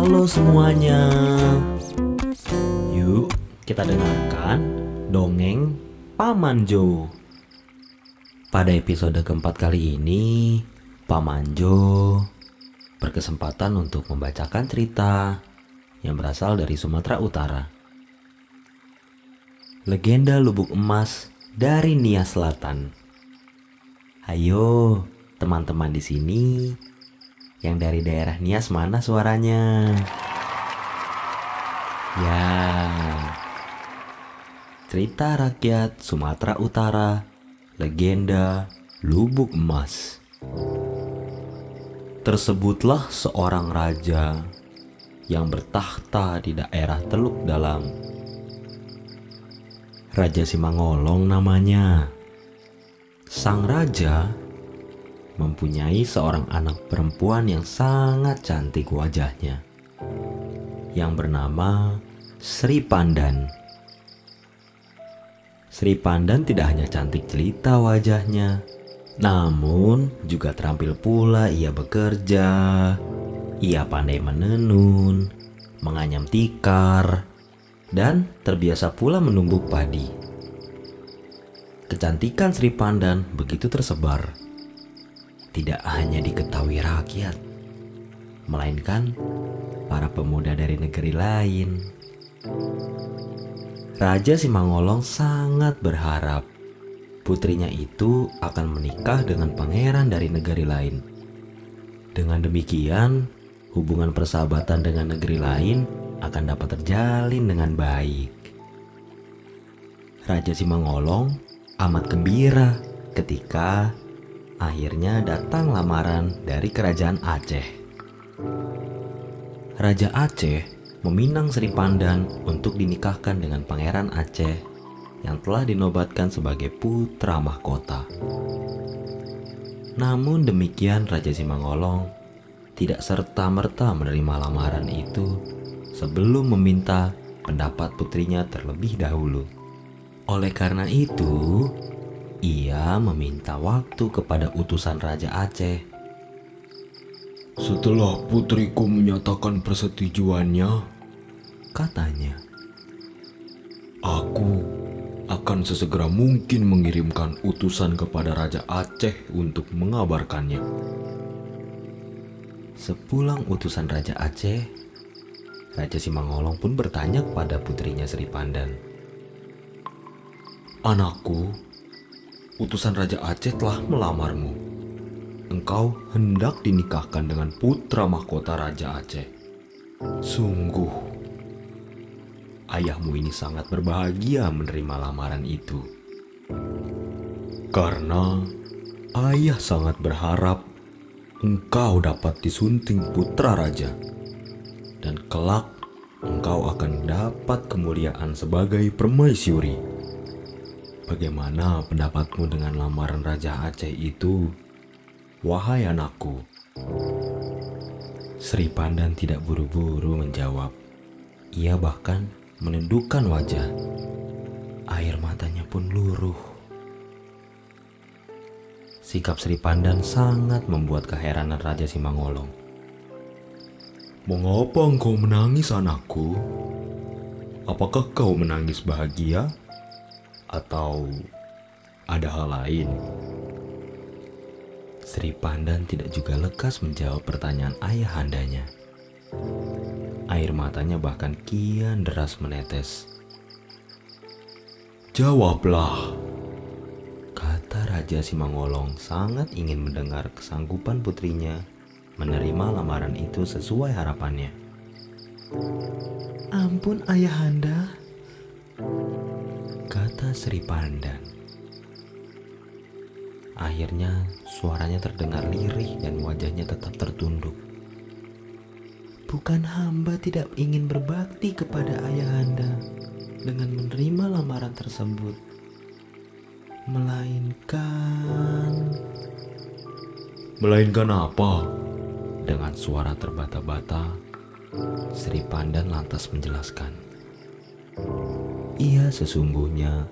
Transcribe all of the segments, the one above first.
Halo semuanya. Yuk, kita dengarkan dongeng Paman Jo. Pada episode keempat kali ini, Paman Jo berkesempatan untuk membacakan cerita yang berasal dari Sumatera Utara. Legenda Lubuk Emas dari Nia Selatan. Ayo, teman-teman di sini yang dari daerah Nias mana suaranya? Ya. Cerita rakyat Sumatera Utara, legenda Lubuk Emas. Tersebutlah seorang raja yang bertakhta di daerah Teluk Dalam. Raja Simangolong namanya. Sang raja mempunyai seorang anak perempuan yang sangat cantik wajahnya, yang bernama Sri Pandan. Sri Pandan tidak hanya cantik jelita wajahnya, namun juga terampil pula ia bekerja. Ia pandai menenun, menganyam tikar, dan terbiasa pula menumbuk padi. Kecantikan Sri Pandan begitu tersebar tidak hanya diketahui rakyat, melainkan para pemuda dari negeri lain. Raja Simangolong sangat berharap putrinya itu akan menikah dengan pangeran dari negeri lain. Dengan demikian, hubungan persahabatan dengan negeri lain akan dapat terjalin dengan baik. Raja Simangolong amat gembira ketika akhirnya datang lamaran dari kerajaan Aceh. Raja Aceh meminang Sri Pandan untuk dinikahkan dengan Pangeran Aceh yang telah dinobatkan sebagai putra mahkota. Namun demikian Raja Simangolong tidak serta-merta menerima lamaran itu sebelum meminta pendapat putrinya terlebih dahulu. Oleh karena itu, ia meminta waktu kepada utusan Raja Aceh. Setelah putriku menyatakan persetujuannya, katanya, aku akan sesegera mungkin mengirimkan utusan kepada Raja Aceh untuk mengabarkannya. Sepulang utusan Raja Aceh, Raja Simangolong pun bertanya kepada putrinya Sri Pandan. Anakku, utusan Raja Aceh telah melamarmu. Engkau hendak dinikahkan dengan putra mahkota Raja Aceh. Sungguh, ayahmu ini sangat berbahagia menerima lamaran itu. Karena ayah sangat berharap engkau dapat disunting putra raja. Dan kelak engkau akan dapat kemuliaan sebagai permaisuri. Bagaimana pendapatmu dengan lamaran Raja Aceh itu? Wahai anakku. Sri Pandan tidak buru-buru menjawab. Ia bahkan menundukkan wajah. Air matanya pun luruh. Sikap Sri Pandan sangat membuat keheranan Raja Simangolong. Mengapa engkau menangis anakku? Apakah kau menangis bahagia atau ada hal lain? Sri Pandan tidak juga lekas menjawab pertanyaan ayahandanya. Air matanya bahkan kian deras menetes. Jawablah, kata Raja Simangolong sangat ingin mendengar kesanggupan putrinya menerima lamaran itu sesuai harapannya. Ampun ayahanda, kata Sri Pandan. Akhirnya suaranya terdengar lirih dan wajahnya tetap tertunduk. Bukan hamba tidak ingin berbakti kepada ayahanda dengan menerima lamaran tersebut. Melainkan... Melainkan apa? Dengan suara terbata-bata, Sri Pandan lantas menjelaskan. Ia sesungguhnya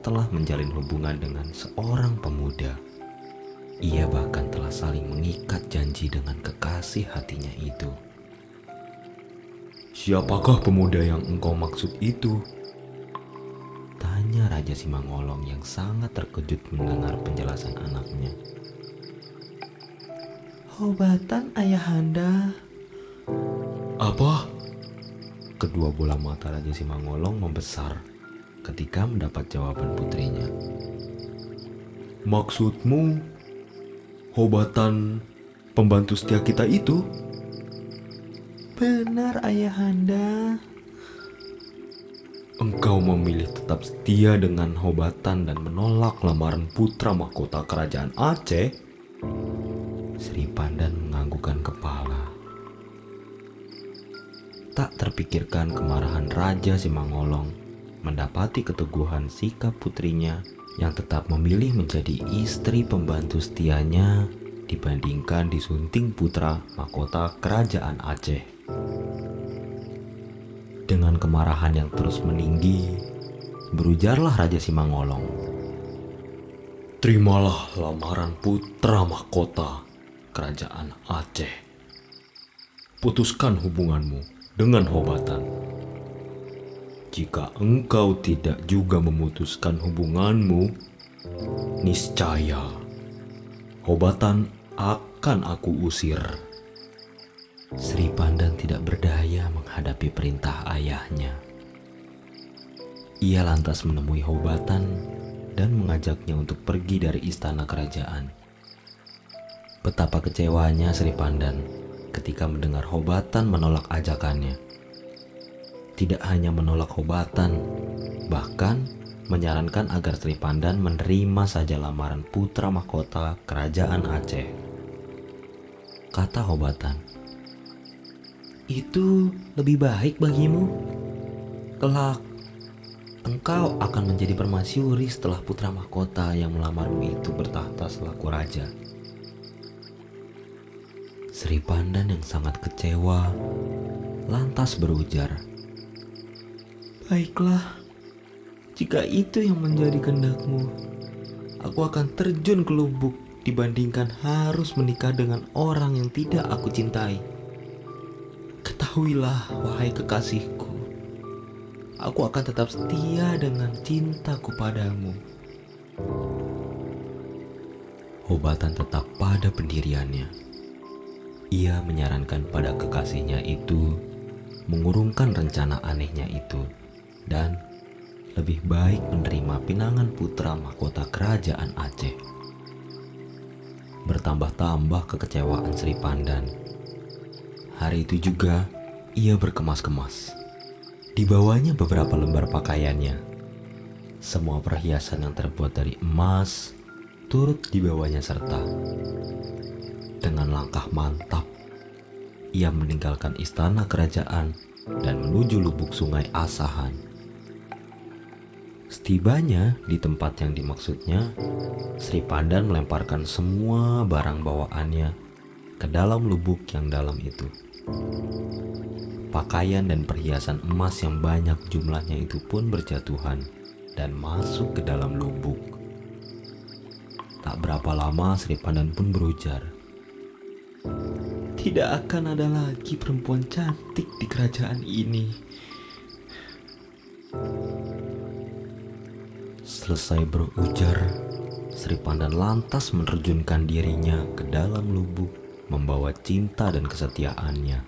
telah menjalin hubungan dengan seorang pemuda. Ia bahkan telah saling mengikat janji dengan kekasih hatinya itu. Siapakah pemuda yang engkau maksud itu? Tanya Raja Simangolong yang sangat terkejut mendengar penjelasan anaknya. Obatan ayahanda. Apa? Kedua bola mata Raja Simangolong membesar ketika mendapat jawaban putrinya. Maksudmu obatan pembantu setia kita itu? Benar ayahanda. Engkau memilih tetap setia dengan hobatan dan menolak lamaran putra mahkota kerajaan Aceh? Sri Pandan menganggukkan kepala. Tak terpikirkan kemarahan Raja Simangolong mendapati keteguhan sikap putrinya yang tetap memilih menjadi istri pembantu setianya dibandingkan disunting putra mahkota kerajaan Aceh. Dengan kemarahan yang terus meninggi, berujarlah Raja Simangolong. Terimalah lamaran putra mahkota kerajaan Aceh. Putuskan hubunganmu dengan hobatan. Jika engkau tidak juga memutuskan hubunganmu, niscaya hobatan akan aku usir. Sri Pandan tidak berdaya menghadapi perintah ayahnya. Ia lantas menemui Hobatan dan mengajaknya untuk pergi dari istana kerajaan. Betapa kecewanya Sri Pandan ketika mendengar Hobatan menolak ajakannya. Tidak hanya menolak Hobatan, bahkan menyarankan agar Sri Pandan menerima saja lamaran putra mahkota kerajaan Aceh. Kata Hobatan, itu lebih baik bagimu. Kelak, engkau akan menjadi permasyuri setelah putra mahkota yang melamarmu itu bertahta selaku raja. Sri Pandan yang sangat kecewa lantas berujar, Baiklah, jika itu yang menjadi kehendakmu, aku akan terjun ke lubuk dibandingkan harus menikah dengan orang yang tidak aku cintai. Ketahuilah, wahai kekasihku, aku akan tetap setia dengan cintaku padamu. Hobatan tetap pada pendiriannya. Ia menyarankan pada kekasihnya itu mengurungkan rencana anehnya itu dan lebih baik menerima pinangan putra mahkota kerajaan Aceh. Bertambah-tambah kekecewaan Sri Pandan. Hari itu juga ia berkemas-kemas. Dibawanya beberapa lembar pakaiannya. Semua perhiasan yang terbuat dari emas turut dibawanya serta. Dengan langkah mantap, ia meninggalkan istana kerajaan dan menuju lubuk sungai Asahan. Setibanya di tempat yang dimaksudnya, Sri Pandan melemparkan semua barang bawaannya ke dalam lubuk yang dalam itu. Pakaian dan perhiasan emas yang banyak jumlahnya itu pun berjatuhan dan masuk ke dalam lubuk. Tak berapa lama Sri Pandan pun berujar, Tidak akan ada lagi perempuan cantik di kerajaan ini. Selesai berujar, Sri Pandan lantas menerjunkan dirinya ke dalam lubuk membawa cinta dan kesetiaannya.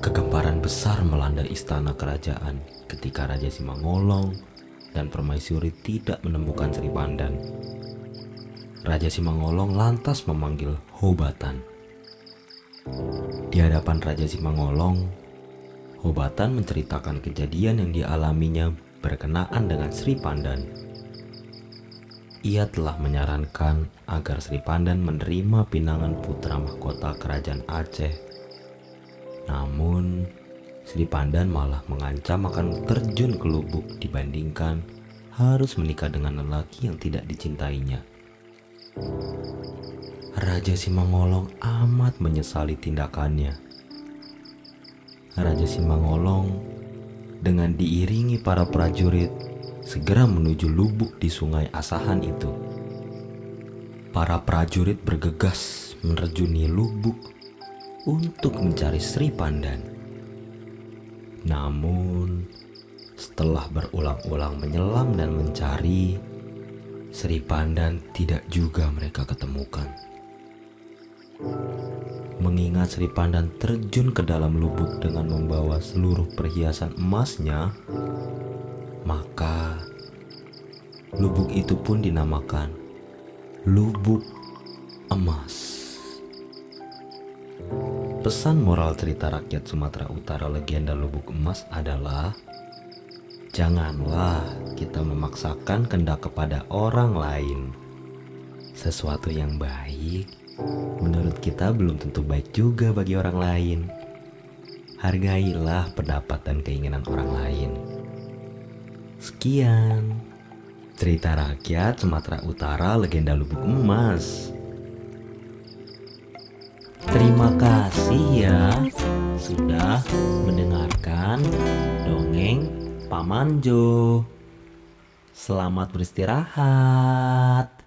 Kegemparan besar melanda istana kerajaan ketika Raja Simangolong dan Permaisuri tidak menemukan Sri Pandan. Raja Simangolong lantas memanggil Hobatan. Di hadapan Raja Simangolong, Hobatan menceritakan kejadian yang dialaminya berkenaan dengan Sri Pandan. Ia telah menyarankan agar Sri Pandan menerima pinangan putra mahkota kerajaan Aceh. Namun, Sri Pandan malah mengancam akan terjun ke lubuk dibandingkan harus menikah dengan lelaki yang tidak dicintainya. Raja Simangolong amat menyesali tindakannya. Raja Simangolong dengan diiringi para prajurit segera menuju lubuk di sungai Asahan itu. Para prajurit bergegas menerjuni lubuk untuk mencari Sri Pandan. Namun, setelah berulang-ulang menyelam dan mencari, Sri Pandan tidak juga mereka ketemukan. Mengingat Sri Pandan terjun ke dalam lubuk dengan membawa seluruh perhiasan emasnya, maka lubuk itu pun dinamakan Lubuk Emas. Pesan moral cerita rakyat Sumatera Utara legenda Lubuk Emas adalah Janganlah kita memaksakan kendak kepada orang lain. Sesuatu yang baik menurut kita belum tentu baik juga bagi orang lain. Hargailah pendapat dan keinginan orang lain. Sekian cerita rakyat Sumatera Utara legenda Lubuk Emas. Terima kasih ya sudah mendengarkan dongeng Paman Jo. Selamat beristirahat.